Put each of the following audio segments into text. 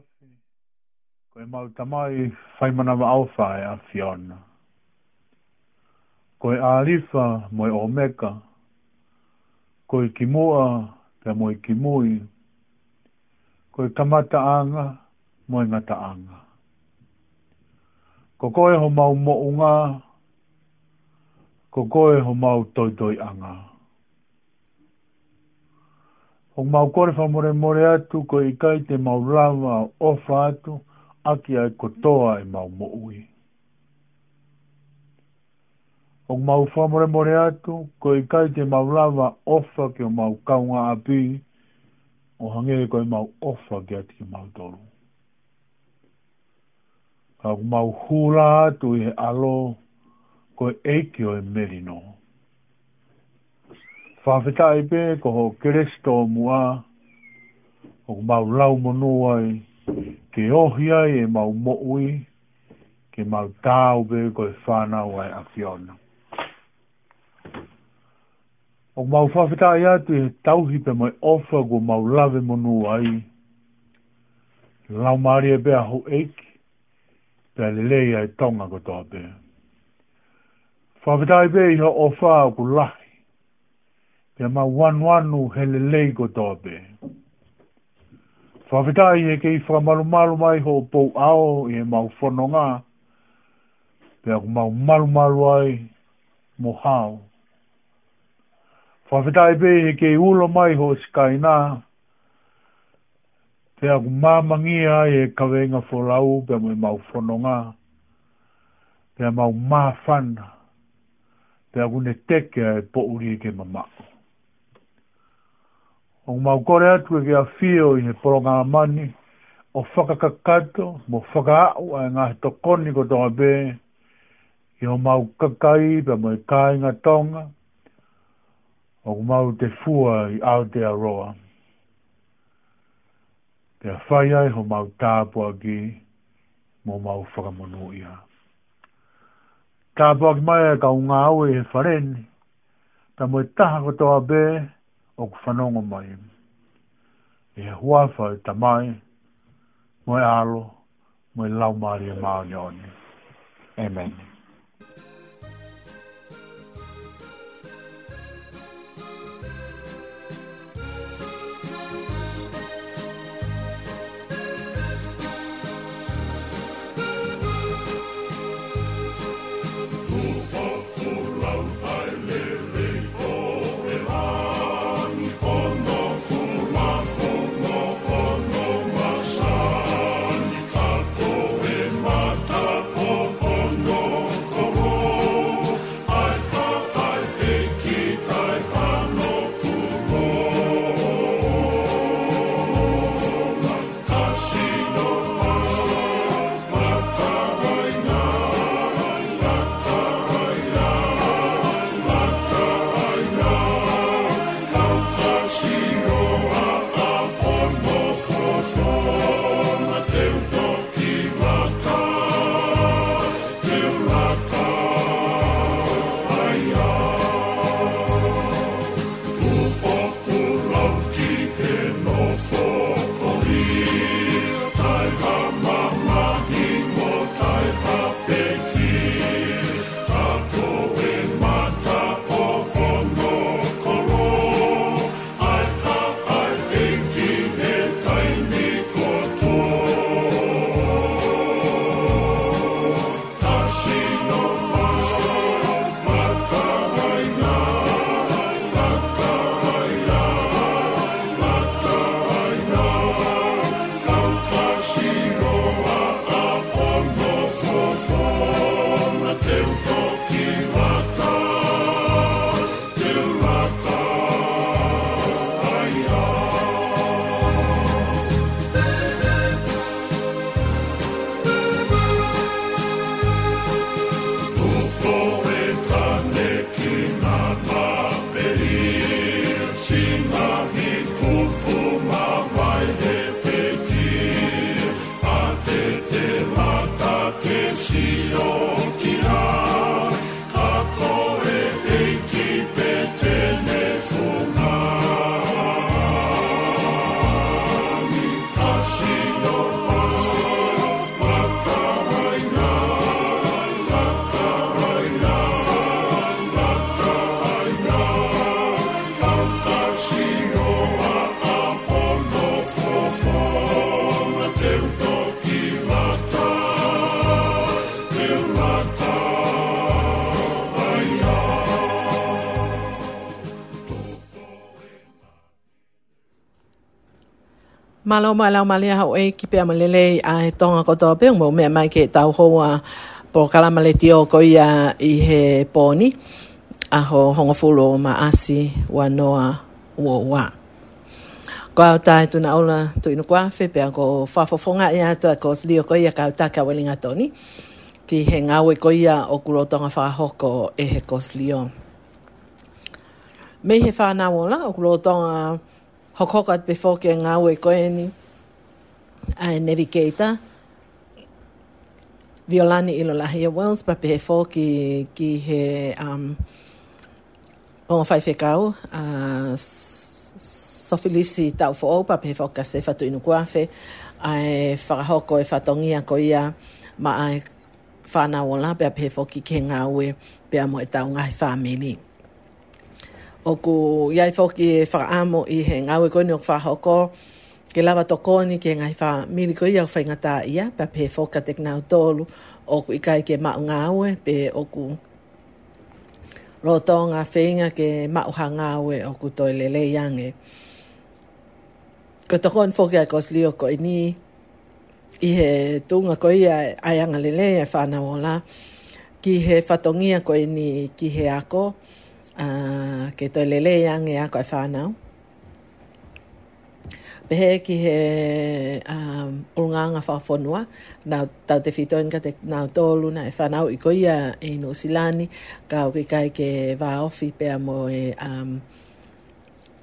afi. mau tamai whai mana wa au e a fiona. Ko e alifa mo e omeka. Ko e kimoa pe mo e kimoi. Ko e kamata anga mo e ngata anga. Ko koe ho mau mo unga. Ko koe ho mau toi toi anga. O mau kore wha more more atu, ko i kai te mau rawa o wha atu, aki ai kotoa e mau mo'ui. O mau wha more more atu, ko i kai te mau rawa o wha ki o mau kaunga api, o hange e ko i mau o wha ki ati ki mau toru. O mau hula atu i he alo, ko i eiki o i e merinoa. Whawhita e pē, ko ho keresto mua, o mau lau monua ke ohi ai e mau mo'ui, ke mau tāu pē ko e whānau ai a fiona. O mau whawhita atu e tauhi pē mai ofa ko mau lave monua ai, lau maari e pē a ho eiki, pē le leia e tonga ko tō pē. Whawhita pē i ha ofa o ku lahi, e ma wanu anu hele leigo tope. Whawhetai e kei whamalu malu mai ho pou ao e mau whono ngā, pe aku mau malu malu ai mo hao. Whawhetai pe e kei ulo mai ho skai nā, pe aku mamangi ai e kawenga wholau pe mo e mau whono ngā, pe mau mafana, pe aku ne teke e pouri ke mamako o mau kore atu e kia fio i he poronga mani, o whakakakato, mo whakaau a e ngā he tokoni ko tonga bē, i o mau kakai pa mo e i kāinga tonga, o mau te fua i Aotearoa. Te a whaia i ho mau tāpua ki, mo mau whakamonu ia. Tāpua ki mai e ka unga au he whareni, ta mo i e taha ko tonga bē, o ku whanongo mai. E huawhau ta mai, mwe alo, mwe lau maria e maa ni Amen. Amen. Malo mai lau malia hau e ki pia malele a he tonga kotoa pe umo mea mai ke tau hoa po kalamale tio koia i he pōni a ho honga fulo ma asi wa noa ua ua. Ko au tae tuna ola tu inu kwa fe pia ko whafofonga ea tua ko lio koia ka uta ka welinga toni ki he ngawe koia o kurotonga whahoko e he kos lio. Me he whanau ola o kurotonga whahoko hokokat before ke ngawe koeni ai navigator violani ilo lahi a Wells, pa pehe ki, ki he um, o whai whekau, a uh, Sofilisi tau fō pa pehe fō ka se whatu inu kuawhe, ai whakahoko e whatongia ko ia, ma ai whānau o la, pia pehe fō ki ke ngā ue, pia mo e tau ngai whāmili. o ku iai foki e whakaamo i he ngawe koni o whahoko ke lava to koni ke ngai wha miliko i au whaingata ia pa pe foka te knau tolu o ku ikai ke mao ngawe pe o ku roto ngā whenga ke mao ha ngawe o ku toi lele iange ko to an foki a kos li o koi ni i he tunga ko ia ai anga lele e whanau o la ki he whatongia koi ni ki he ako ki he ni ki he ako uh, ke toi lele yang e ako e whanau. Pehe ki he um, ulunganga whawhonua, nau tau te whitoinga te nau tōlu na e whanau i koia e no silani, ka o ki kai ke wā ofi pea mo e um,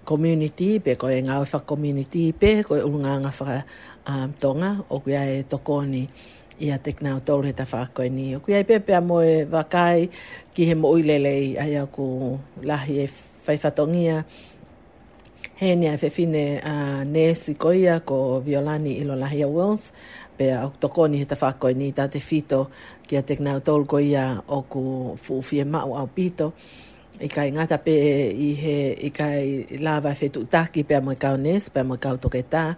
community, pe ko e ngāwhā community, pe ko e ulunganga whakatonga, um, o kia e tokoni ia te kinao tolu he ta whakoe ni. O kuiai pepe mo moe wakai ki he mo uilelei ai au ku lahi e whaifatongia. He ni a e whewhine a Nesi Koia ko Violani Ilo a Wills. Pea o tokoni he ta whakoe ni ta te whito ki a te kinao tolu ko ia o ku fuwhie mau au pito. I kai ngata pe e, i he, i kai lava e whetu taki pe mo moe kau Nesi, pe mo moe kau toketaa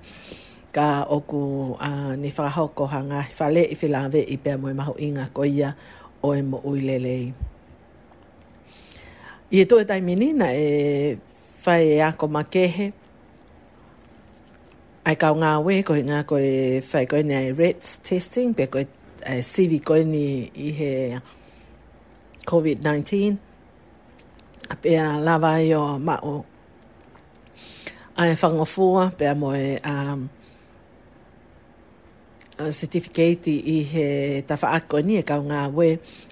ka oku uh, ni whakahoko hanga whale i whilawe i pēr moe maho inga ko ia o e mo uilelei. I e toe tai minina e whae e ako makehe. Ai kau ngā we ko i ngā ko e whae ko e RETS testing pe ko e uh, CV ko e ni i he COVID-19. Pea lawa i o mao. Ai whangofua pe a moe um, Eh, certificate i he tawhaako e ni e kau ngā we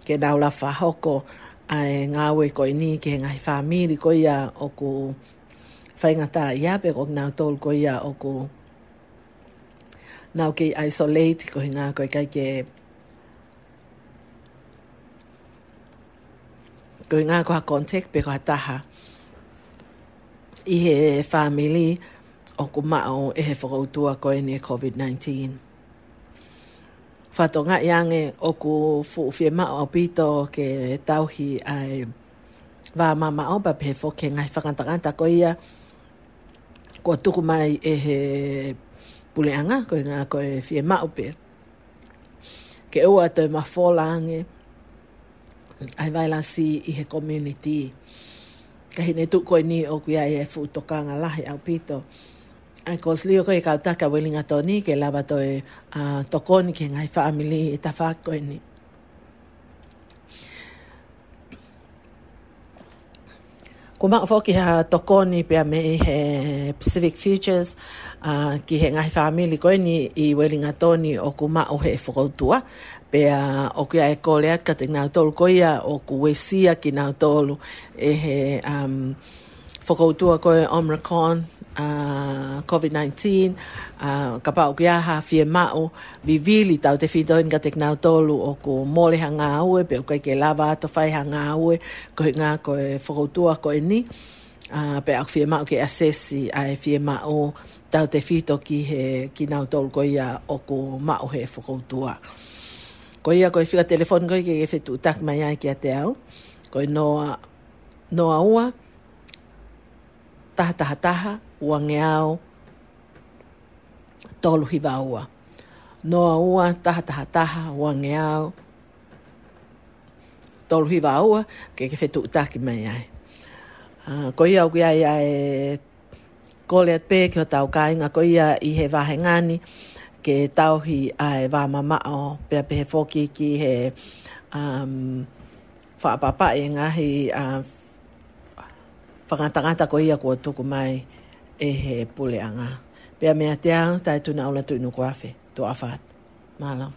ke naula la whahoko ai ngā we ko ni ke ngai whamiri ko ia o ku whaingata i ape ko nau tol ko ia o ku nau ke isolate ko ngā ko kai ke ko ngā ko ha contact pe ko ha taha i he whamiri o ku mao e he whakautua ko ni e COVID-19 whatonga i ange o ku fuwhia mao o pito ke tauhi ai wā mama o pa pefo ke ngai whakantakanta ko ia ko tuku mai e he puleanga ko i ko e whia e mao pe ke ua tau ma whola ange ai la si i he community ka hine ko ni o kuia e fuu tokanga lahi au pito ko Ai ko slio ko e ka ta ka welinga toni ke lava to e a tokoni ke ngai family e ta fa ko ni. Ko ma fo ki ha tokoni pe me he Pacific features a uh, ki he ngai family ko ni i welinga toni o ku ma o he fo tua pe a o ki ai ko le ka te na tol ko ia o ku wesia ki na tolu e he um fo ko tua ko e Omicron uh, ah, COVID-19, uh, ah, ka pau ki aha fie mao, vivili tau te fito inga te knau tolu o ko mole ha ngā ue, peo koe ke lava ato fai ha ngā ue, koe ngā koe whakoutua koe ni, uh, pe au fie mao ke asesi ai fie mao tau te fito ki he ki nau tolu koe ia o ko mao he whakoutua. Ko ia koe whika telefon koe ke e tu tak mai ai ki a te au, koe noa, noa ua, taha taha taha, uange ao tolu hiva ua. Noa ua, taha taha taha, uange ao tolu hiva ua, ke ke fetu utaki mai ai. Uh, ah, ko ia au kia ia e kole at pē ke o tau kāinga, ko ia i he vahe ngāni, ke tauhi ai vā mamao, pia pe he fōki ki he um, whaapapa e ngahi uh, whangatangata ko ia kua tuku mai. Uh, e he pule anga. Pea mea te au, tai tuna au latu inu koafe, afat. Mahalo.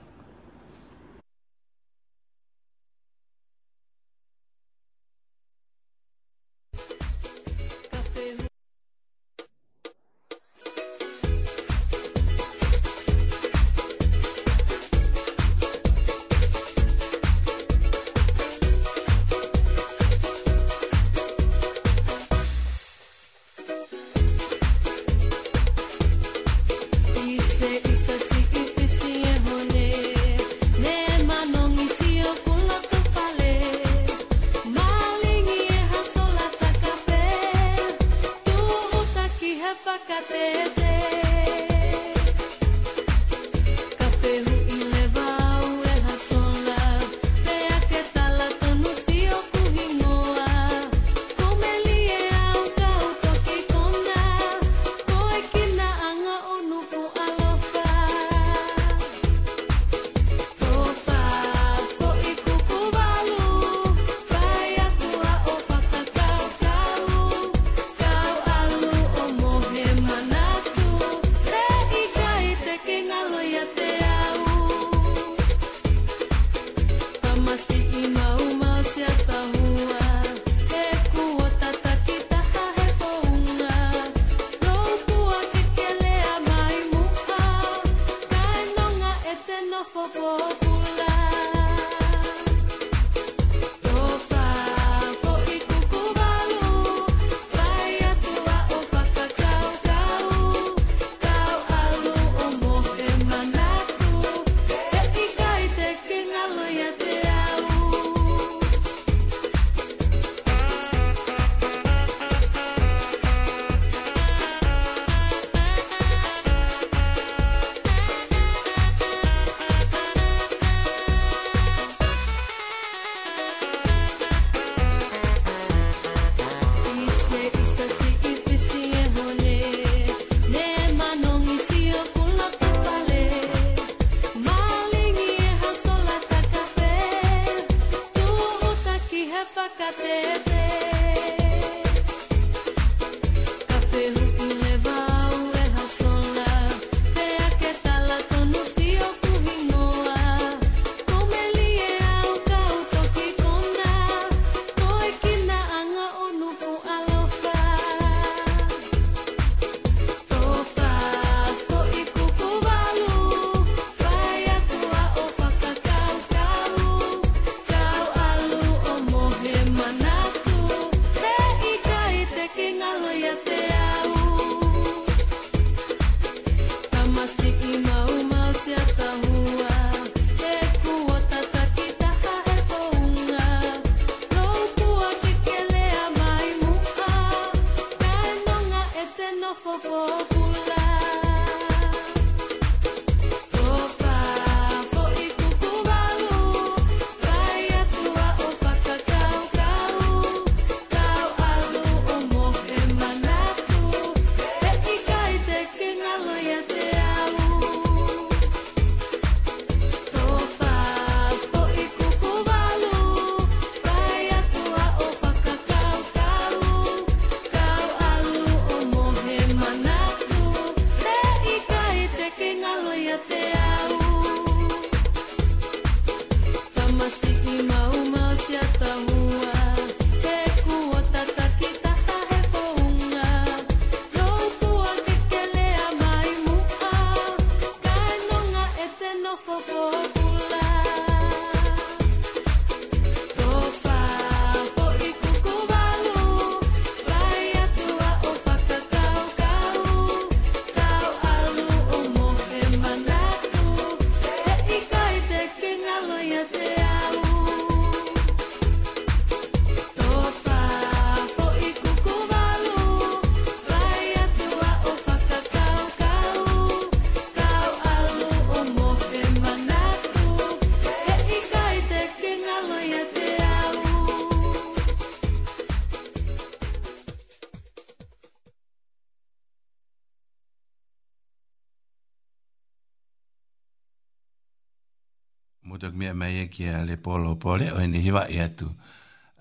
kia le polo pole o ni hiva e atu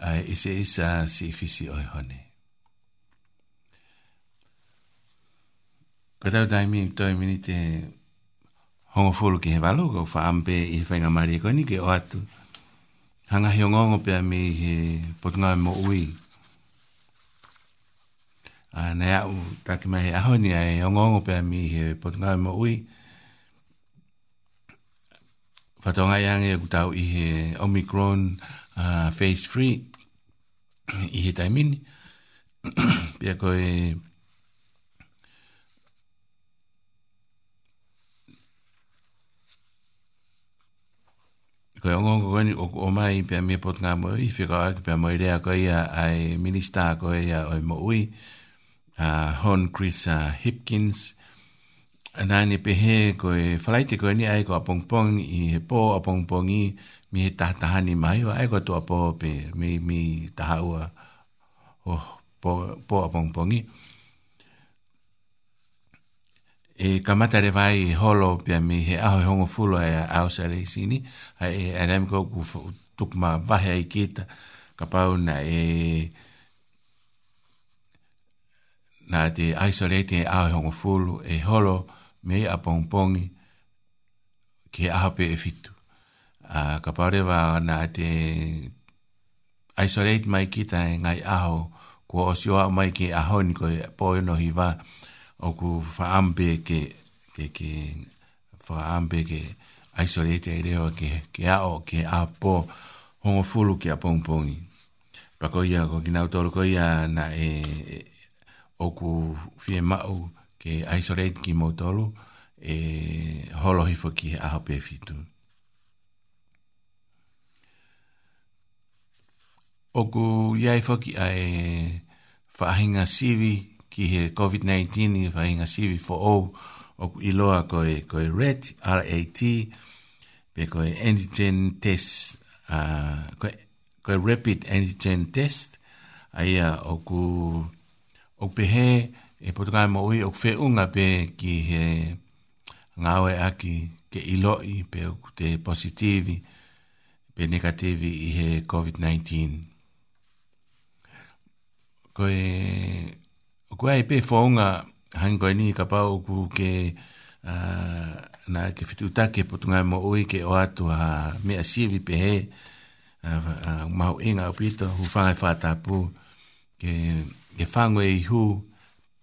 ai uh, ise isa si fisi o hone Kata utai mi toi mini te hongo fulu ki he walu ko wha ampe i he whainga mari e koni ke o atu hanga hi ongongo pia mi he potunga mo ui a uh, nea u taki mai he ahoni a he ongongo pia mi he potunga mo ui a fatonga yange ku tau i he Omicron uh, phase 3 i he taimini. Pia ko e koe ongo ko ni o o mai pe me pot nga mo i fe ka pe mo rea ko ia ai minista ko ia o mo ui a uh, Hon Chris uh, Hipkins ana ni pehe ko e flight ko ni ai ko pong pong i he po a pong pong i mi he ta ta ni mai wa ai ko to po pe mi mi ta ha wa o po po a pong pong i e kamata re vai holo pe mi he a ho ngo fulo e a o sa le sini ai e anem ko ku tuk ma va he ai kita ka pau na e na te isolate e a ho ngo fulo e holo e holo me a pongpongi ke aha pe e fitu. Uh, ka pare wa na te isolate mai ki tae ngai aho ko osio a mai ki aho ni ko poe no hiwa o ku whaambe ke ke ke whaambe ke isolate e reo ke ke ao ke a po hongo fulu ke a pongpongi. Pako ia ko ki nautoro ko ia na e, e o ku fie mau ma ke isolate ki motolu e holo hifo ki he aho pe fitu. Oku iai foki a e whahinga siwi ki he COVID-19 i whahinga siwi fo ou oku iloa koe, koe RET, R-A-T, pe koe antigen test, uh, koe, rapid antigen test, a ia oku, oku e potukai mo ui o kwe unga pe ki he ngawe aki ke iloi pe o te positivi pe negativi i he COVID-19. Ko e o kwa e pe whaunga hangko e ni ka pau ku ke uh, na ke fitu take potukai mo ui ke o atu ha mea sivi pe he uh, uh, mau inga o pito hu whangai whātapu ke, ke whangwe i huu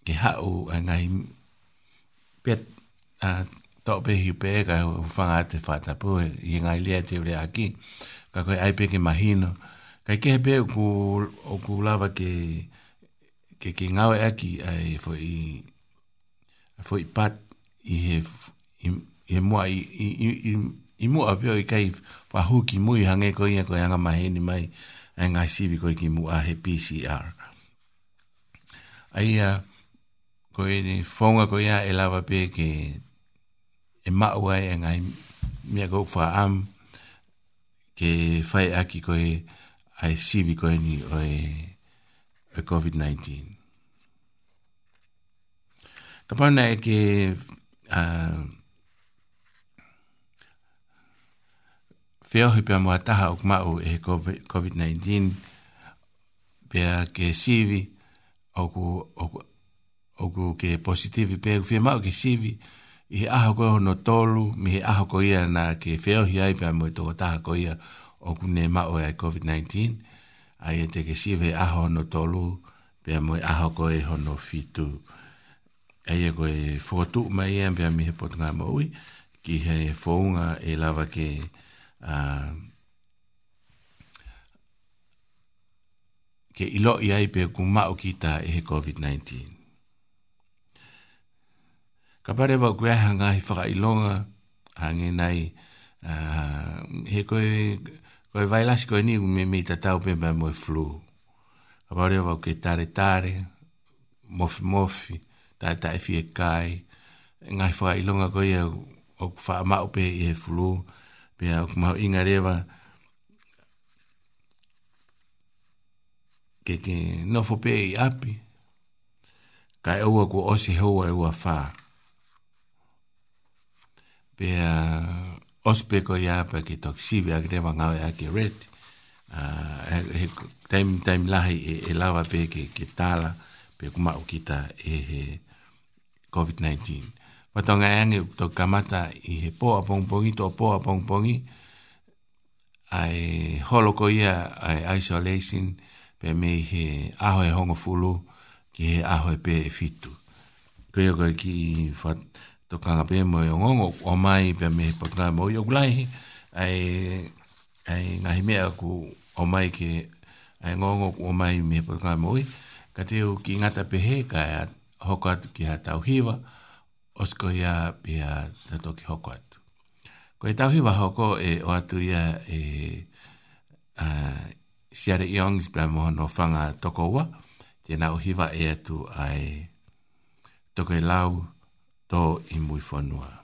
ke hau a eh, ngai ah, pe a to pe hi pe ga u fa te fa eh, i ngai le te ore aki ka ko ai ke mahino ka ke pe o ku lava ke ke ke ngau e aki ai fo i fo i pat i he i he mua i i i i mua pe i kai fa hu ki mui hange ko i ko yanga mahini mai ai ngai sibi ko ki mua he pcr ai uh, ko e ni fonga ko ia e lava pe ke e maua e ngai mia go fa am ke fai aki ko e ai sivi ko e ni o e e COVID-19. Ka pauna e ke uh, whiohi pia mua taha ok mau e COVID-19 pia ke sivi oku, oku, oku ke positivi pe fi ma ke sivi i he aho koe hono tolu, mi he aho koe ia na ke feo hi ai pia mui toko taha koe ia o kune mao e ai COVID-19. Ai e te ke siwe he aho hono tolu, pia mui aho koe hono fitu. Ai e koe fokotu ma ia pia mi he potunga maui, ki he fōunga e lava ke uh, ke ilo i ai pia kumao kita e he COVID-19 ka pare wa kua ha ngā hi whaka ilonga, ha ngē nei, he koe, koe vai lasi koe ni u me me tatau pe mai moe flu. Ka pare wa kua tare tare, mofi mofi, tae tae fie kai, ngā hi whaka ilonga koe au, au kua wha mao pe i he flu, pe au kua inga rewa, ke ke nofo pe i api, kai aua kua osi hoa e ua faa pe uh, ospe ko ya pe ki tok si ve agre van a ya ki red uh, time time la e, e lava pe ki ki tala pe kuma u kita e he covid 19 pa tonga ya e ni to kamata i he po a pong pongi to po a pong pongi ai holo ko ia ai isolation pe me he aho e hongo fulu ki he aho e pe e fitu ko ia ko ki fat to kanga pe mo yo ngongo o mai pe me patra mo yo glai ai ai nga hime ku o mai ke ai ngongo o mai me patra mo i ka te o ki ngata pe he ka ya hoka ki hata tau hiva osko ya pe ya ta to ki hoka ko e tau hiva hoko e o atu ya e a siare iongs pe mo no fanga toko wa tena o hiva e atu ai toko e lau Todo y muy FONUA.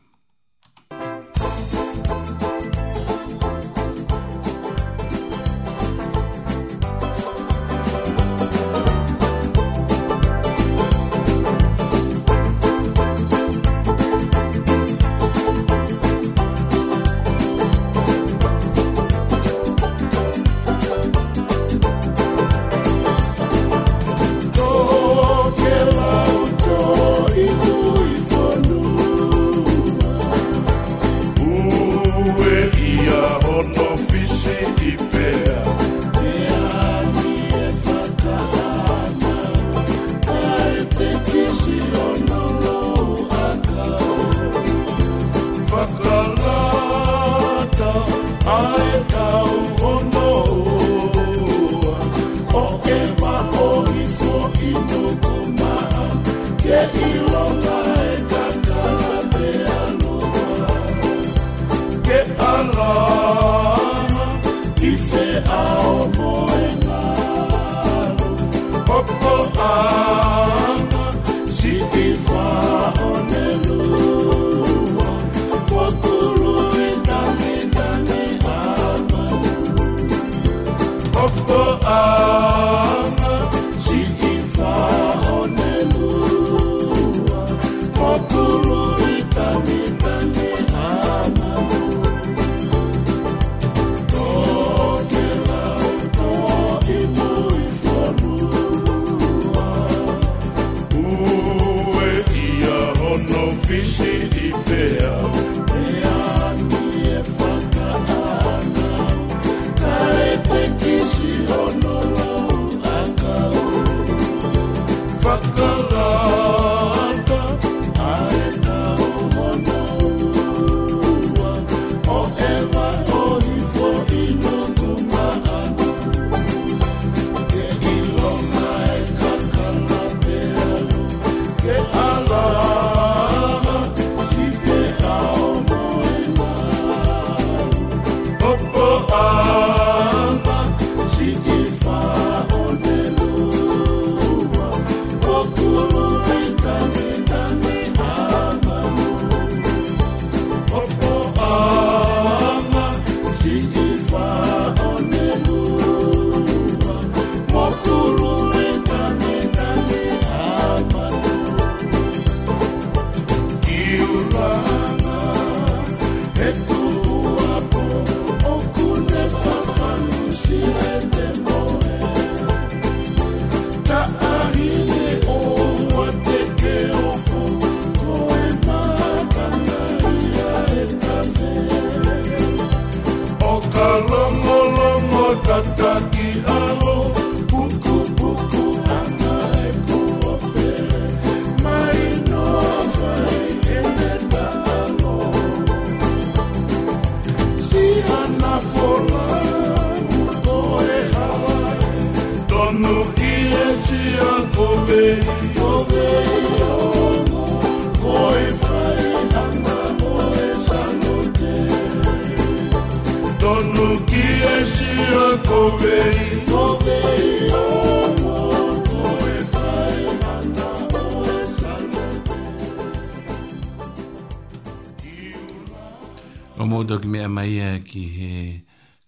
mai e ki he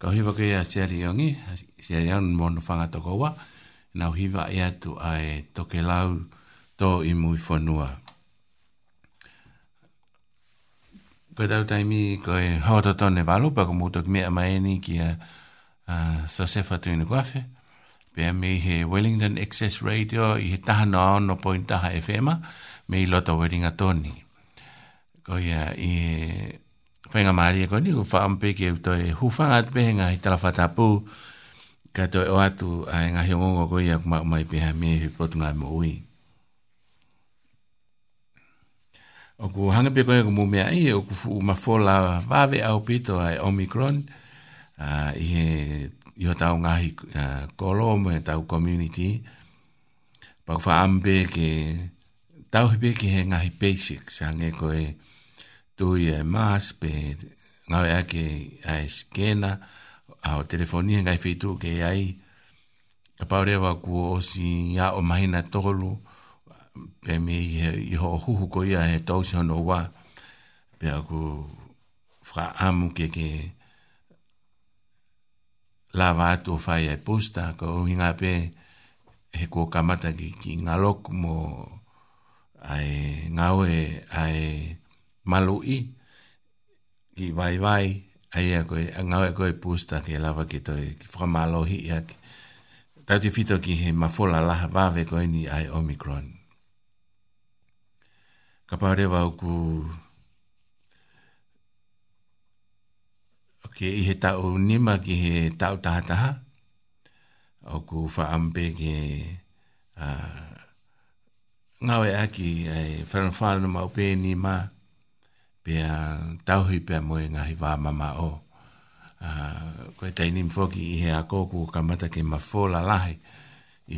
kauhiwa ke a Seri Ongi, Seri Ongi mōno whanga toko wa, nau hiwa e atu a e toke lau tō i mui whanua. Ko tau taimi ko e hoto tōne walu, pa ko mūtok mea mai ni ki a uh, Sosefa tūina kuawhi, pia me he Wellington Access Radio i he taha no aon no point taha FM, me i loto weringa tōni. Ko ia i he whainga maari e koni, ko whaampe ke uto e hufanga atu pehenga i tala whatapu, ka to e o atu a e ngahi ongongo ko ia kuma umai peha me e hipotu ngai mo ui. O ku hangepe koni ku mumea i, o ku fuu mafola vave au pito a e Omicron, i he iho tau ngahi kolo mo e tau community, pa ku whaampe ke tau hipe ke he ngahi basic, sa hangeko e ngahi tu i e mas, pe ngau ea ke a e skena, a o telefonia ngai feitu ke e ai, ka paurewa ku o si a o mahina tolu, pe me i ho huhu ko ia he tau si hono wa, pe a ku fra amu ke ke lava atu o fai e posta, ka o hinga pe he kua kamata ki, ki ngalok mo ai ngau e ai... ai malo i ki vai vai ai a e koe a ngau e koe pusta ki lava ki toi ki whaka malo hi i aki tau te fito ki he mafola laha vave koe ni ai Omicron ka pare wau ku ok i he tau nima ki he tau taha taha o ku whaampe ki uh, ngau e aki ai whanwhanu maupe ni maa pia tauhi pia moe ngahi wā mama o. Uh, koe teini mfoki i he a kōku ka mata ke mawhola lahi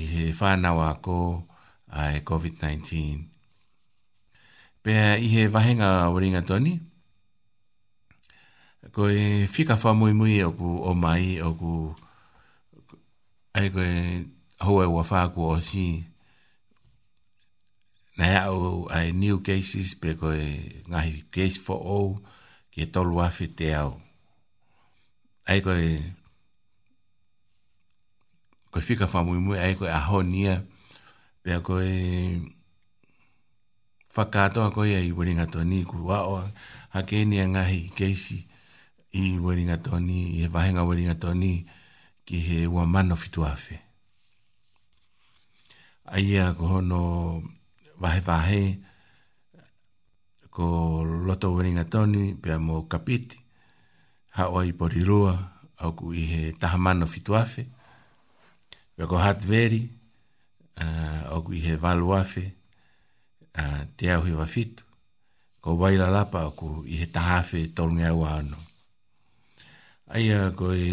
i he whānau a kō a e COVID-19. Pia i he wahenga waringa toni, koe whika wha mui mui o ku o mai o ku ai koe hoa ua whāku o si na au ai new cases pe koe e nga case for o ke to lo afi te ao ai koe koe ko fika fa muy muy ai koe a honia pe koe e fakato ko e i to ni ku wa o a ke ni nga hi case i wenga to ni e va nga wenga to ni ki he wa mano fitu afi ia ko hono vahe vahe ko loto weringa toni pia mo kapiti hawa i porirua au ku i he tahamano fituafe pia ko hatveri uh, au ku i he valuafe te au he wafitu ko waila lapa au ku i he tahafe tolungea ua ano aia ko e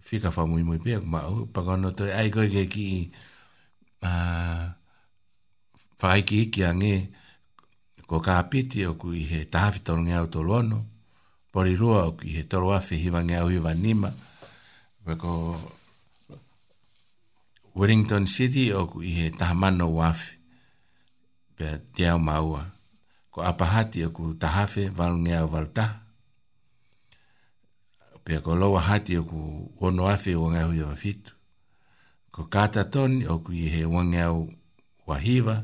fika fa mui mui pia ma pagano to e ai ko ke ki uh, whaiki hiki a nge, ko ka apiti o ku ihe tahawhita o nge au tolono, pori rua o ku ihe toro afe hiwa nge au hiwa nima, ko Wellington City o ku ihe tahamano wafe, pe te au maua, ko apahati o ku tahawhe walu nge au walu taha, pe ko loa hati o ku ono afe o nge au hiwa fitu, ko kata toni o ku ihe wangeau wahiwa, wahiwa,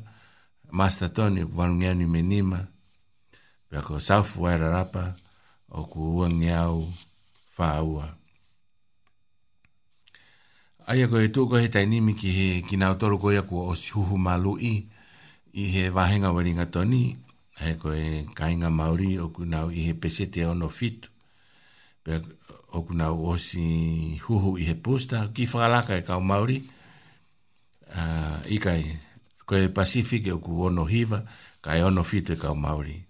Master Tony ku wanu ngeni menima Pea ko safu wa rarapa o ku ua ngeau whaua. Aia ko e tūko he tainimi ki he kina o toro ko ia ku o siuhu malui i he wahenga waringa Tony he ko e kainga Māori o ku nau i he pesete ono fitu pia o ku nau o si huhu i he pusta ki whakalaka e kau Māori uh, i kai ko e Pacific e ku ono hiva, ka e ono fite ka o Māori.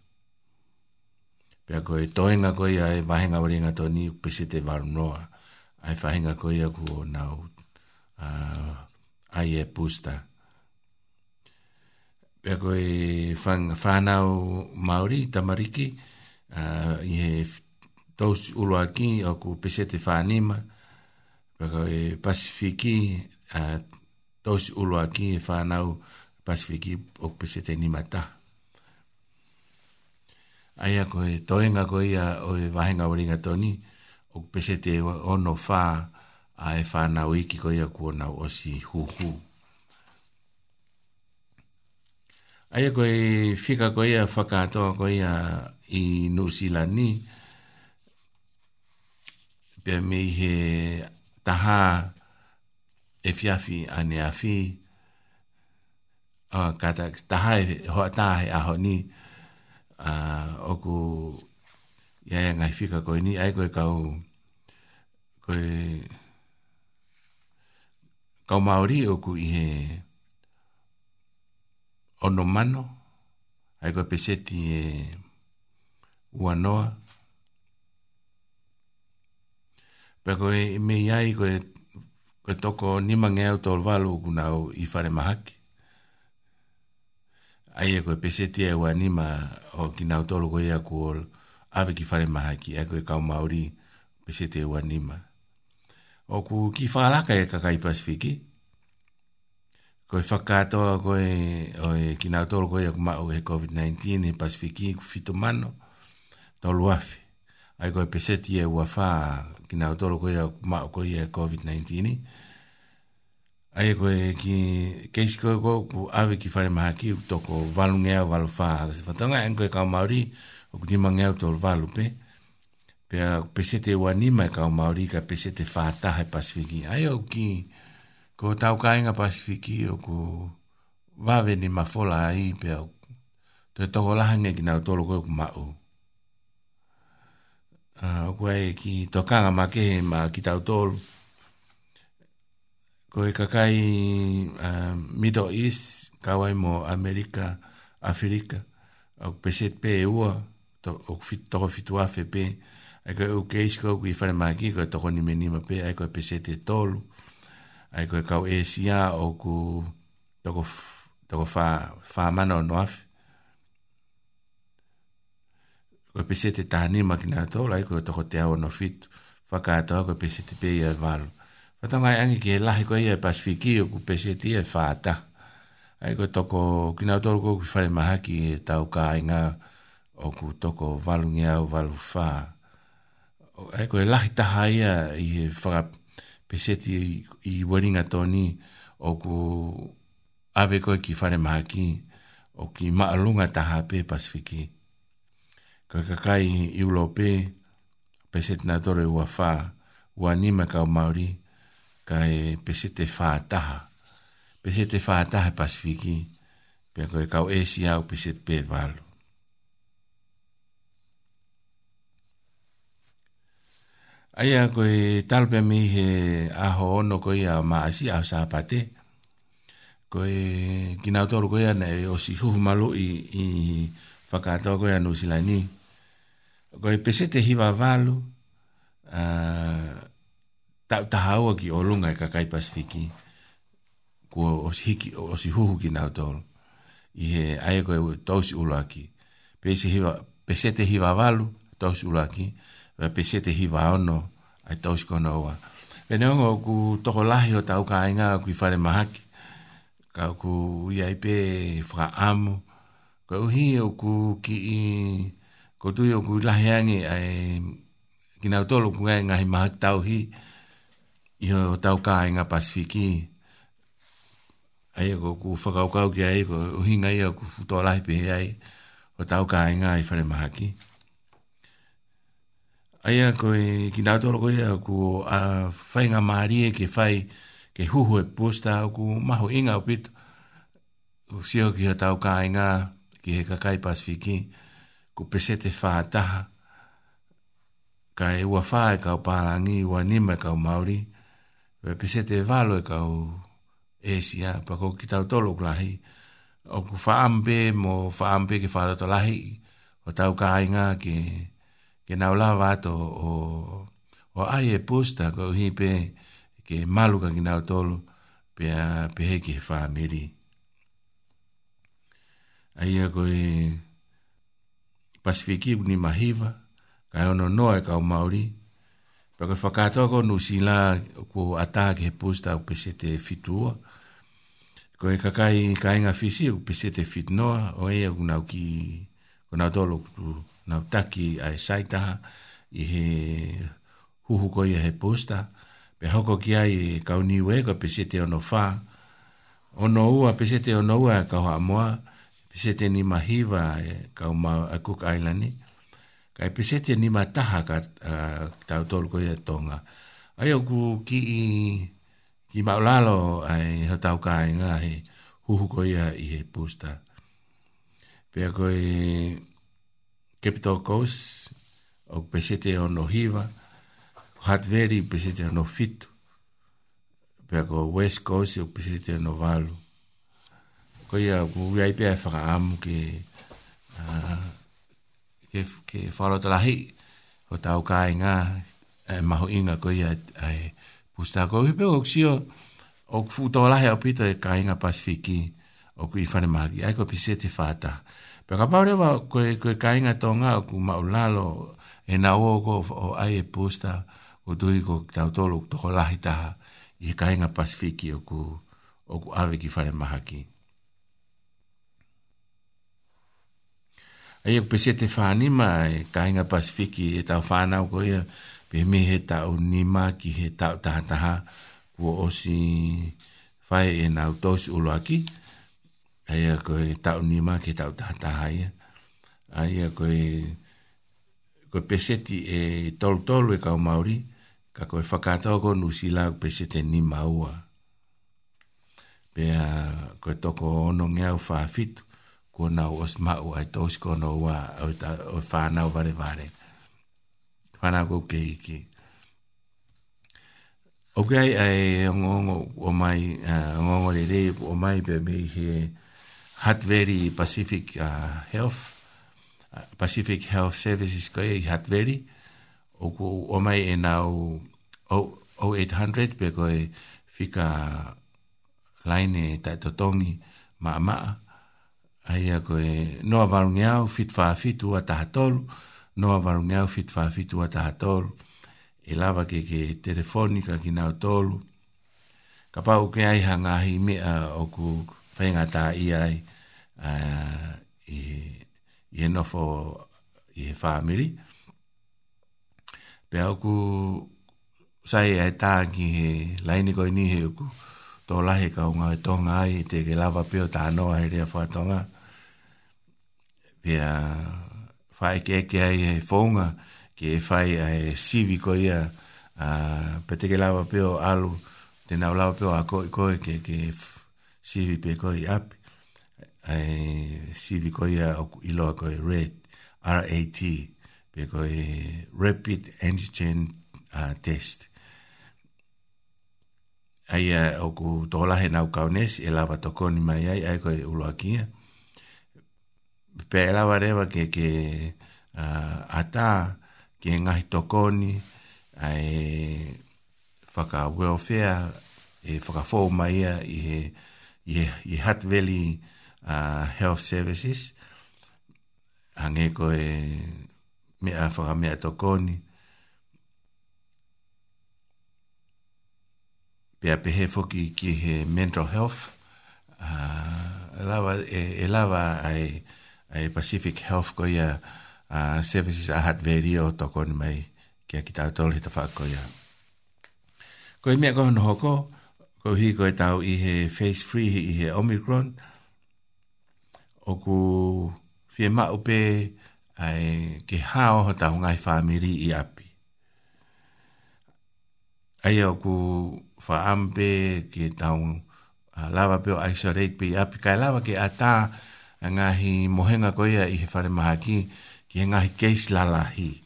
Pea ko e toenga ko ia e wahenga waringa tō ni upese te warunoa, ai whahenga ko ia ku o nau uh, ai e pusta. Pea ko e whanau Māori, tamariki, uh, i he tōs ulua ki o ku pese te whanima, pea ko uh, e Pacific ki, uh, tōs ulua ki e whanau pasifiki ok pesete ni mata. Aia koe toenga koe ia o e wahenga waringa toni, ok pesete ono fa a e whana wiki koe ia kua nau osi huhu. Aia koe fika koe ia whakatoa koe ia i Nusila ni, pia mi he taha e fiafi ane a fi, a ah, kata taha e ho tahe a ho ni a ah, oku ya ya ngai fika ko ni ai ko ka u ko e ka maori oku i he ono mano ai ko peseti e ua noa pe ko e me yai ko e ko toko ni mangeo tolvalu kuna u i fare mahaki ai e koe pese tia e wa nima o ki nau tolu koe ia kua ave ki whare maha ki e koe kau Māori pese tia e wa nima. O ku ki whalaka e kakai Pasifiki, koe whakatoa koe o e ki nau tolu koe ia kua mao he COVID-19 e Pasifiki ku fito mano tolu afi. Ai koe pese tia e wa wha ki nau tolu koe ia kua mao koe ia COVID-19 e COVID-19 Ai koe ki keisi koe koe ku awe ki whare maha ki uto ko walu ngea walu whaha ka se whatanga en koe kao Māori o ku nima ngea uto walu pe pe a pese te ua nima e kao Māori ka pese te whātaha e Pasifiki ai o ki ko tau kāinga Pasifiki o ku wawe ni mawhola ai pe a to e toko lahange ki nau tolo koe ku ma'u ah, o ku ai ki tokanga ma kehe ma ki tau tolo ko e kakai uh, Middle East, kawai mo Amerika, Afrika, o peset pe e ua, to, o fit, toko fitu afe pe, ai ko e uke isko ku i whare maki, ko e toko ni menima pe, ai ko e peset e tolu, ai ko e kau e sia o ku toko, toko wha, wha mana o no afe, ko e peset e tahanima ki nga tolu, ai ko e toko te awa no fitu, whakaatoa ko e peset e pe i e valu. Whatangai angi ki he lahi koe ia e pasifiki o ku peseti e whaata. Ai koe toko kina utoro koe ku whare maha ki e tau ka inga o ku toko walungi au walu wha. Ai koe lahi taha ia i he whaka peseti i, i waringa tōni o ku ave koe ki whare maha ki o ki maalunga taha pe pasifiki. Koe kakai i ulo pe, peseti na tore ua wha, ua nima kau Māori, ka e pese te whātaha. Pese te whātaha pasifiki, pia koe kau e si au pese te pēwalu. Aia koe talpea mi he aho ono koe a maasi a sāpate. Koe kina toru koe ana e osi huhu malu i, i whakātoa koe anu sila ni. Koe pese te hiwa valu, uh, ta ta hawa ki olunga e ka kai pasifiki ko o hiki os huhu ki na to i he ai ko tosi ulaki pese hiva pese te hiva valu tosi ulaki ve pese te hiva ono ai tosi ko no wa ve ku to ko lahi o ta ka inga ku fare mahaki, ka ku ia pe fra amo ko hi o ku ki i ko tu yo ku lahi ai ki na to ku ngai ngai mahak tau hi Iho o tau ka inga Pasifiki. Ai ko ku whakau kau ki ai, ko uhinga ia ku futo lahi pe ai, o tau ka inga i whare maha Ai a ko i ki nga toro ko ia ku a whai ngā maari e ke whai ke huhu e posta o ku maho inga o pito. O siho ki o tau ka inga ki he kakai Pasifiki, ku pesete whātaha, ka e ua whae ka o pārangi, ua nima ka o Māori, ka o Māori, pe pese te valo e kau esia pa ko ki tau tolo lahi o ku faambe mo faambe ki fara to lahi o tau ka ainga ki ki nau la vato o o ai e pusta ko hi pe ki malu ka ki nau tolo pe a pe he ki faamiri ai a koi pasifiki ni mahiva ka ono noa e kau maori maori Paka whakatoa ko no si la ko ata ki posta o pese te fitua. Ko e kakai ka inga fisi o pese te fitnoa o e a kunau ki kunau tolo kutu nau taki a e saitaha i he huhu ko i posta. Pe hoko ki ai e kauniu e ko pese te ono wha. Ono ua pese te ono ua e kau ha moa. ni mahiwa e ma a e Cook Islandi kai pesetia ni mataha ka uh, tau tolu koe tonga. Ai oku ki i ki maulalo ai ho tau ka i ngā he huhu koe i he pūsta. Pea koe Capital Coast o pesete o no hiva, Hatveri pesete o no fitu, pea koe West Coast o pesete o no valu. Koe a kuwiaipea whakaamu ki uh, ke ke faro tlahi o tau ka e, inga e maho inga ko ia ai pusta ko hipe o xio o fu to la he opito e ka inga pasifiki o ku ifane magi ai ko pisete fata pe ka pare va ko ko ka inga tonga ku maulalo e na o ko o ai e pusta o tu i ko tau tolu to ko la hita i e ka inga pasifiki o ku o ku ave ki fane magi ai ko pese te fani ma e kainga pasifiki e tau fana ko ia pe me he tau ni ma ki he tau taha taha o si fai e nau tos ulo aki ai ko e tau ni ma ki tau taha ia ai ko koe ko pese ti e tol tolu e kau maori ka ko e whakatau ko nusila ko pese te ni maua pe a ko toko ono ngeau fafitu kona o sma o ai tos kona wa o ta o fa na o vale vale fa na go ke ke o ke ai ai ngongo o mai ngongo le le o mai be me he hat very pacific uh, health pacific health services ko i e hat very o ko o mai e na o o 800 be ko fika line e ta to tongi ma ma ai a koe noa varungi au fit wha fitu a taha tolu noa varungi au fit wha fitu a taha tolu e lava ke ke telefonika ki nao tolu ka pau ke ai ha ngahi mea o ku whaenga ta i ai a, i, i he nofo i he whamiri pe au ku sai ai ta ki he laini koi ni he uku tō lahi ka unga e tonga ai te ke lava peo tā noa he rea whatonga. Uh, pia fai ke ke ai e fonga ke fai a e sivi ko ia a peteke lava peo alu te nau lava peo a koi koi ke ke sivi pe koi api a e sivi ko ia ilo a koi RAT R-A-T pe koi Rapid Antigen uh, Test ai a oku tola he nau kaunes e lava tokoni mai ai ai koi uloakia ai pēla e wareva ke ke uh, ata ke ngahi tokoni ai whaka welfare e whaka fōu mai a i he i he, uh, Health Services hange ko e mea whaka mea tokoni pe pia he foki ki he mental health uh, e lava e, e ai e, e Pacific Health ko ia uh, services a hat veri o toko ni mai kia ki tau tolu he ta whaako ia. Ko i mea ko hono hoko, ko hi ko e tau i he face free hi i he Omicron, o ku fie ma upe ai ke hao ho tau ngai whamiri i api. Ai o ku wha ampe ke tau uh, lava pe o isolate pe i api, kai lava ke ataa nga hi mohenga ko ia i he whare maha ki, ki he ngahi keis lala hi.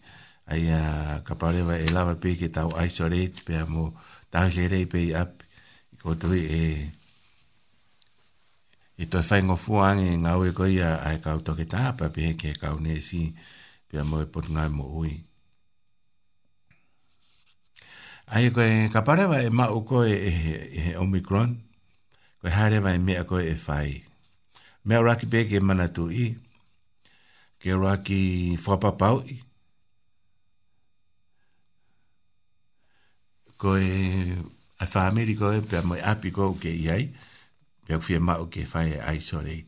Ai uh, ka parewa e lava pe ke tau aiso reit, pe amu mo tau lerei pe i ap, i ko tui e... I e toi whai ngō fuangi ngā ue ko ia ai e kau toke tāpa pe he ke e kau ne si pe amu mo e potu ngai mo ui. Ai koe ka parewa e ma u koe e he, he Omicron, koe harewa e mea ko e whai me ora ki peke mana tu i. Ke ora ki whapapau i. Ko e a whamiri ko e pe a moi api ko ke i ai. Pe a kwhia mao ke whai e ai sore i.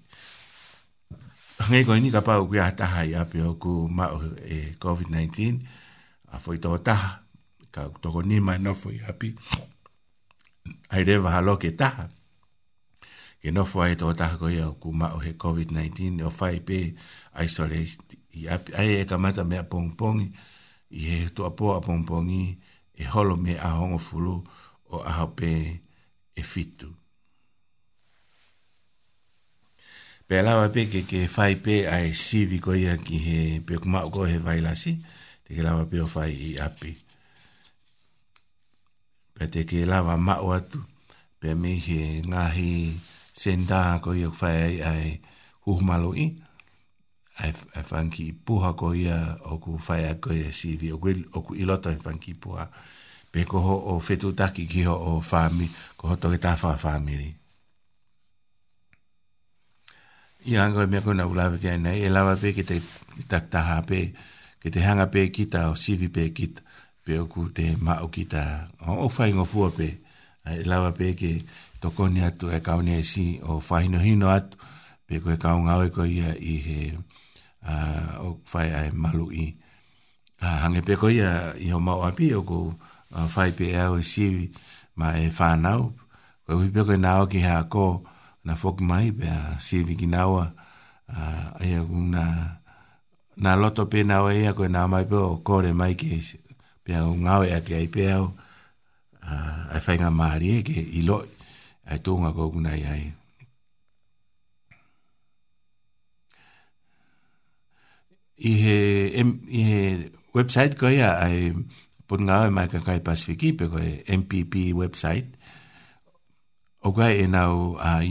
Nge koe ni ka pau kia taha i api o ku mao e COVID-19. A fwoi toho taha. Ka toko nima no fwoi api. Ai rewa halo ke taha. Ha ke no fo ai to ta ko ia ku ma o he covid 19 o fai pe ai so le i ai e ka mata me pong pong i he to apo a pong pong i e holo me a hongo fulu o a hape e fitu pe la pe ke ke fai pe ai si vi ko ia ki he pe ku ma ko he vai la si te ke la pe o fai i api pe te ke la ma o atu pe me he ngahi he senda ko ia fai ai ai huhumalo i. Ai, ai whanki puha ko ia o ku fai ai ko ia sivi o, o ku iloto i puha. Pe ko ho o whetu taki ki o whami, ko ho fa tawha whamiri. I anga e me ko na ulawe kia nei, e lawa pe ki te taktaha pe, ki te hanga pe kita o sivi pe kita, pe o ku te mao kita, o, fai whaingo fu pe, e lawa pe ke toko ni atu e kau ni e si o whahino hino atu pe koe kau ngau e koe ia i he uh, o whai ai malu i uh, hange pe koe ia i ho mau api o ko uh, whai pe e au e si ma e whanau koe hui pe koe nao ki hea ko na whok mai pe a si vi ki naua uh, ia kung na na loto pe nao ia koe nao mai pe o kore mai ki pe au ngau e ake ai pe au uh, ai whainga maari e ke i loi ai tonga ko kuna ai i he em, i he website ko ia ai pon nga e mai ka kai pacific pe ko mpp website o ga e na o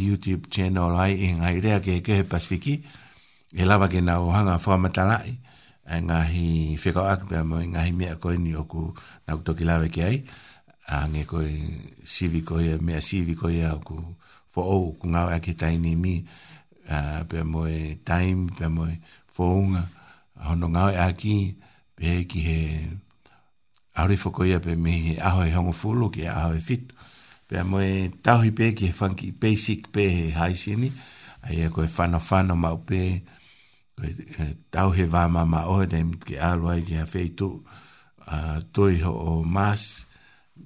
youtube channel ai in e ai rea ke ke he pacific e lava ke na o hanga fo mata lai e ngahi fika ak pe mo ngahi me ko ni oku na to ki lave ke ai a nge koe sivi koe e mea sivi koe e ku fo ou ku ngau ake taini mi a, pe moe time pe moe fo unga hono ngau e aki pe ki he auri fo koe pe me he aho e hongo fulu ki aho e fit pe moe tauhi pe ki he funky basic pe he haisini a ia e koe whano whano mau pe koe eh, tauhi vama ma ohe dem ki aloa ki ha feitu uh, toi ho o maas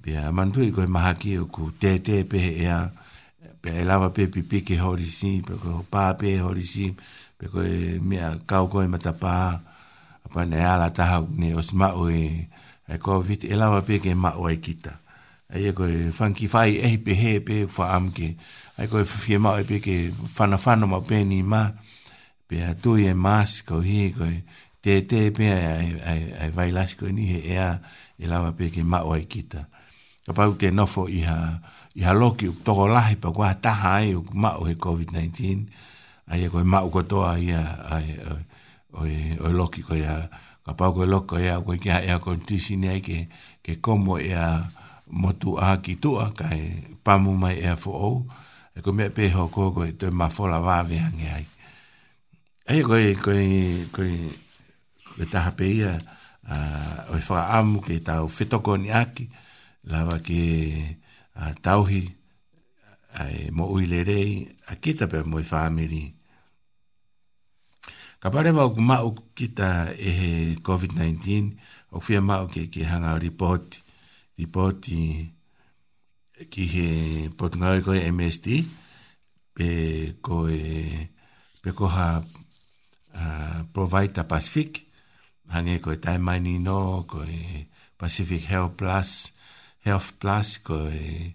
pia mantu i koe maha ki ku te te pe e a pia e lava pe pipi ke hori si pe koe pā pe hori si pe koe mea kau koe mata pā apa ne ala taha ne os mao e, e COVID e lava pe ke mao e kita ai e koe whanki whai e pe he pe wha am ke ai koe whi e mao e pe ke whana whana mao pe ni ma pe a tui e mas kau hi koe te te pe ai vai lasko ni he ea e lava pe ke mao e kita ta pau te nofo i ha i ha loki u toko lahi pa kua taha ai u mao he COVID-19 ai e koe mao katoa i a o e loki koe a ka pau koe loko i a koe kia e a koe tisi ni ai ke ke komo i a motu a ki tua ka e pamu mai e a fo ou e koe mea peho koe koe toi ma fola wawe ange ai ai e koe koe koe koe taha pe ia a o e whaamu ke tau fetoko ni aki koe lava ke a tauhi ai mo uilerei a kita pe moi family ka pare va ma u kita e covid 19 o fia ma o ke ke hanga report report ki he potnai ko MST pe ko e pe ko ha a provide pacific hange ko e time mining no ko e pacific health plus health plus koe eh,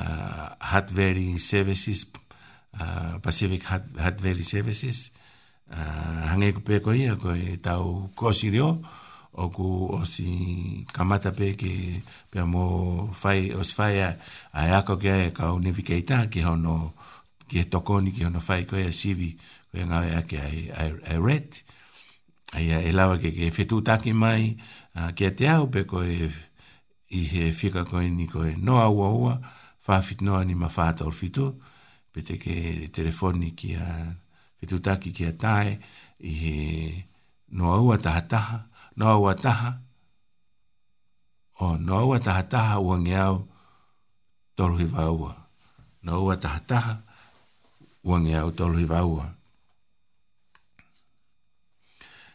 uh, heart valley services uh, pacific heart, heart services uh, hange ko pe ko ia ko e eh, tau kosi o ku o si kamata pe ke pe mo fai o si fai a, a ako ke ka unifikeita ki hono ki e tokoni ki hono fai ko e sivi ko e ngau e ake ai, a ai ret ai lawa ke ke fetu taki mai uh, ke te au pe ko e eh, i he fika koe ni koe no aua ua, whawhit noa ni mawhata o fitu, pe ke telefoni ki a fitutaki ki a tae, i he noa ua taha taha, noa ua taha, o noa ua taha taha ua nge au tolu hi vaua, noa ua taha taha ua nge au tolu hi vaua.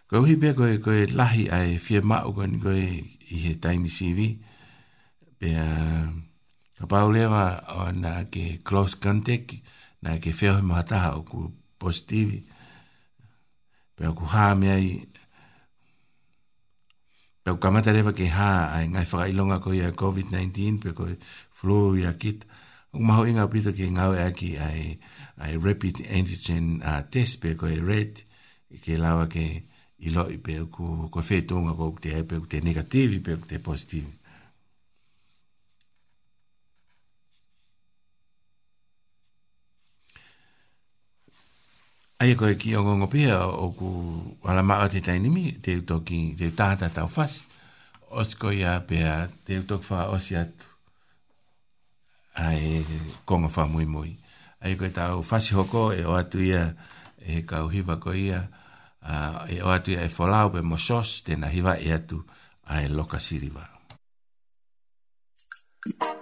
Koe uhi pia koe lahi ai fie mao koe ni koe i he taimi sivi, koe e ka pau lewa o nā ke close contact nā ke whewhi mahataha o ku positivi pēo ku hā mea i pēo kamata lewa ke hā ai ngai whaka ilonga ko i a COVID-19 pēo ko flu i a kit o maho inga pita ke ngau e aki ai ai rapid antigen uh, test pēo ko e red i ke lawa ke ilo i pēo ku ko whetunga ko te hai pēo ku te negativi pēo ku te positivi Ai e koe ki o ngongo pia o ku wala maa te tainimi te utoki te tata tau fas. Osko ia pia te utoki wha osi atu. Ai kongo wha mui mui. Ai koe tau fasi hoko e o atu ia e kau hiva ko ia. Uh, e o atu ia e folau pe mosos tena hiva e atu ai loka siriva. Thank you.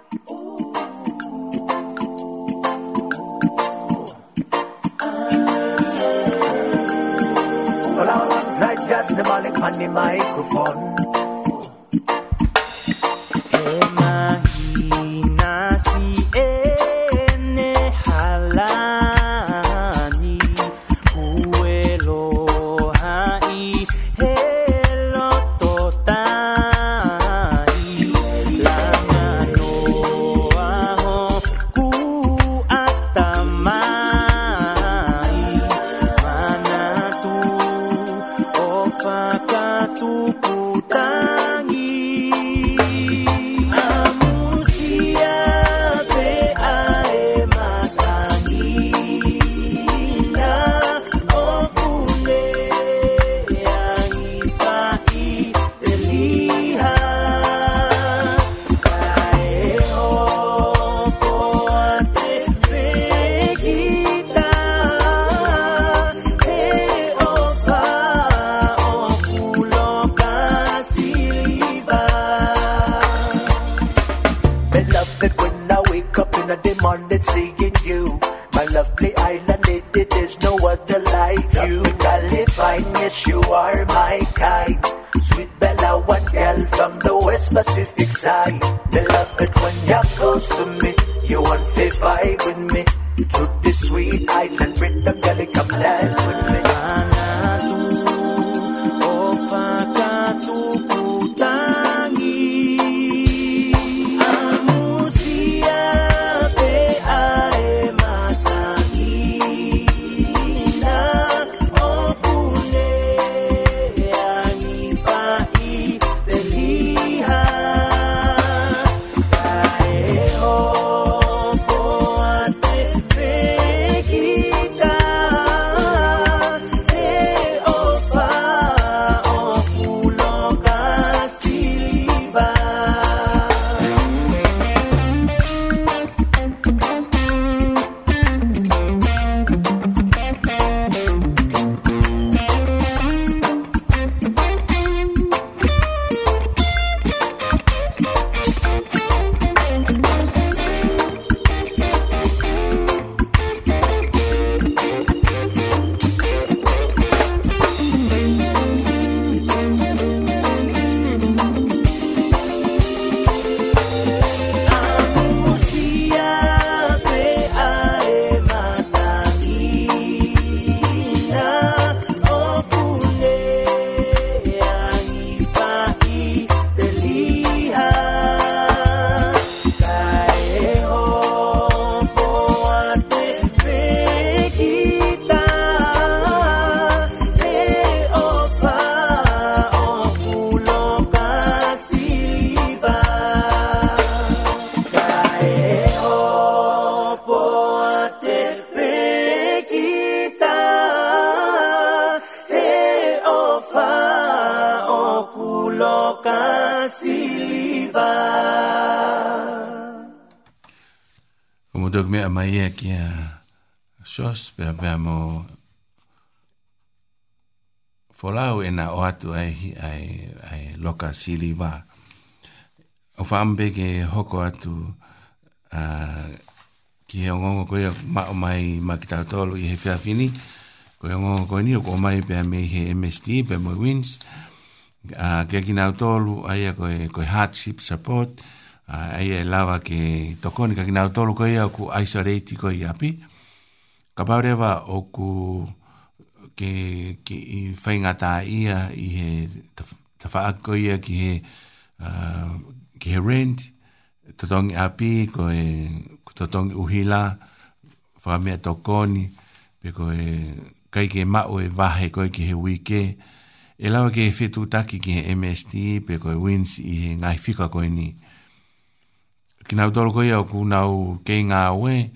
The all on the microphone. Hey, lovely. atu ai ai ai loka sili va o fambe ke hoko atu a ki he ongongo ko ia ma o mai ma ki tatolo i he fia fini ko ia ongongo ko ni o ko mai pe me he MST pe mo wins a ke ki na tolo ai ko e ko hardship support a ai e lava ke tokoni ka ki na tolo ko ia ku isolate ko ia pi ka pa o ku ke, ke i whaingata ia i he tawhaako ta ia ki he, uh, ki he rent, tatongi api, ko e tatongi uhila, whakamea tokoni, pe ko e kai ke mao e vahe koe ki he wike, e lawa ke he taki ki he MST, pe ko e wins i he ngai fika koe ni. Ki nau tolo koe au ku nau kei ngā we,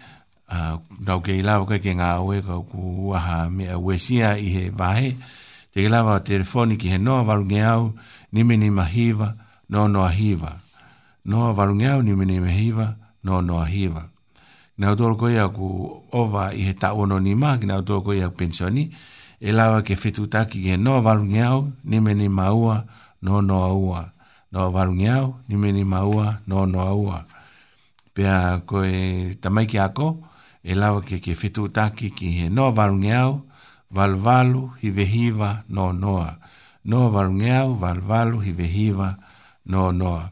Ah, nau kei lawa kei ke ngā oe kau ku waha mea wesia i he vahe, te kei lawa telefoni ki he noa warunge au, nime ni mahiwa, no noa hiwa. Noa warunge au, nime ni mahiwa, no noa hiwa. Nau tōru koi au ku owa i he tau ono ni maa, nau tōru koi au pensioni, e lawa ke fitu taki ki he noa warunge au, nime ni maua, no noa ua. Noa warunge au, nime ni maua, no noa ua. Pea koe tamaiki ako, nime ni maua, no noa ua e lawa ke ke fitu taki ki he noa varungeau, valvalu, hivehiva, no noa. Noa varungeau, valvalu, hivehiva, no noa.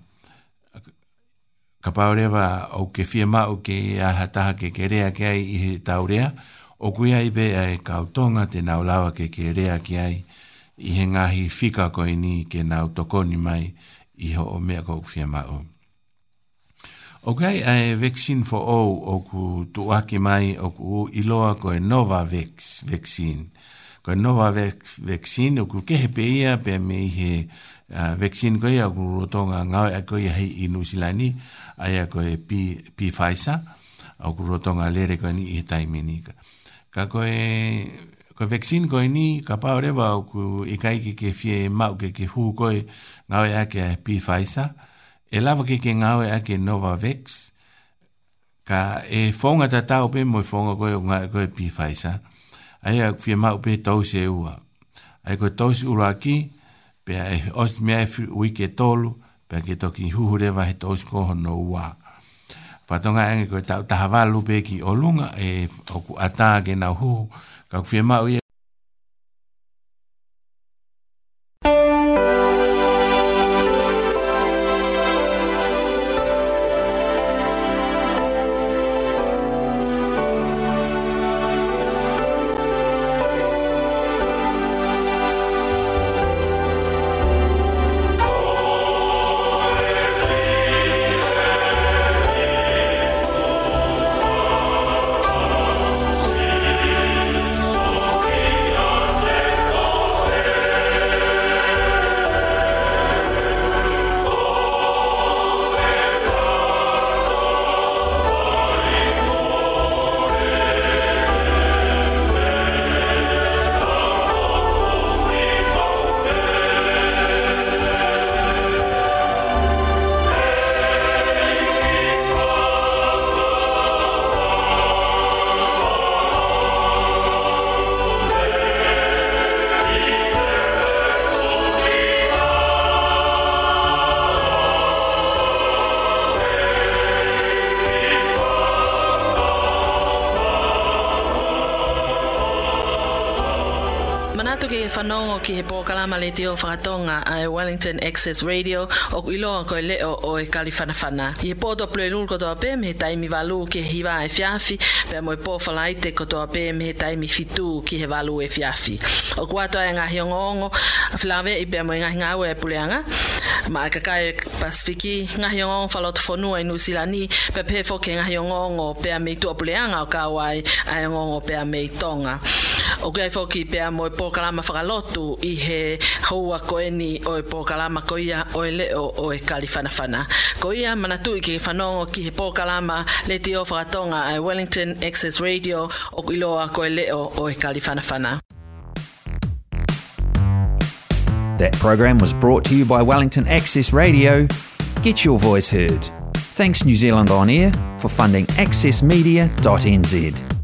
Ka paurewa o ke fia mau ke aha taha ke kerea ke ai i he taurea, o kui ai pe ai kautonga te nau lawa ke kerea ke ai i he ngahi fika koini ke nau tokoni mai i ho o mea kou fia mau. Mm. Ok, ai vaccine for all o ku tuaki mai o ku iloa ko e nova vex vaccine. Ko e nova vex vaccine o ku kehe peia pe me he uh, vaccine ko ia ku rotonga ngau e koe hei i nusilani ai a koe P, P Pfizer o ku rotonga lere koe ni i taiminika. Ka koe ko vaksin ko ni ka pa ore ku ikai ke ke fie mau ke ke hu ko ngau ya ke pi faisa e lava ke ke ngāwe a ke Nova Vex, ka e whonga ta tau pe mo e whonga koe o ngā koe pifaisa, a ea fia mau pe tau se ua. A e koe tau se ura ki, pe a e os mea e ui ke tolu, pe a ke toki huhure wa he tau se koho no ua. Whatonga e koe tau tahawalu pe ki olunga e o ku ata ke nau huhu, ka fia mau ia. whanongo ki he pōkalama le teo whakatonga a Wellington Access Radio o iloa koe leo o e kaliwhanawhana. I he pōto plue lulu kotoa pē me he taimi walu ki he hiwa e fiafi pe mo e pōwhalaite kotoa pē me he taimi fitu ki he walu e fiafi. O kuatoa e ngahi ongo a whilawe i pe mo e ngahi ngau e puleanga ma e kakai Pasifiki ngahi ongo whalotu whanua i Nusilani pe pē foke ngahi ongo pe a meitua puleanga o kawai a e ongo pe a meitonga. O foki pōkalama whakalotu i he houa o e pōkalama ko ia o e leo o e Ko ia manatu i whanongo ki he pōkalama le te o whakatonga Wellington Access Radio o iloa ko e leo o e That program was brought to you by Wellington Access Radio. Get your voice heard. Thanks New Zealand On Air for funding accessmedia.nz.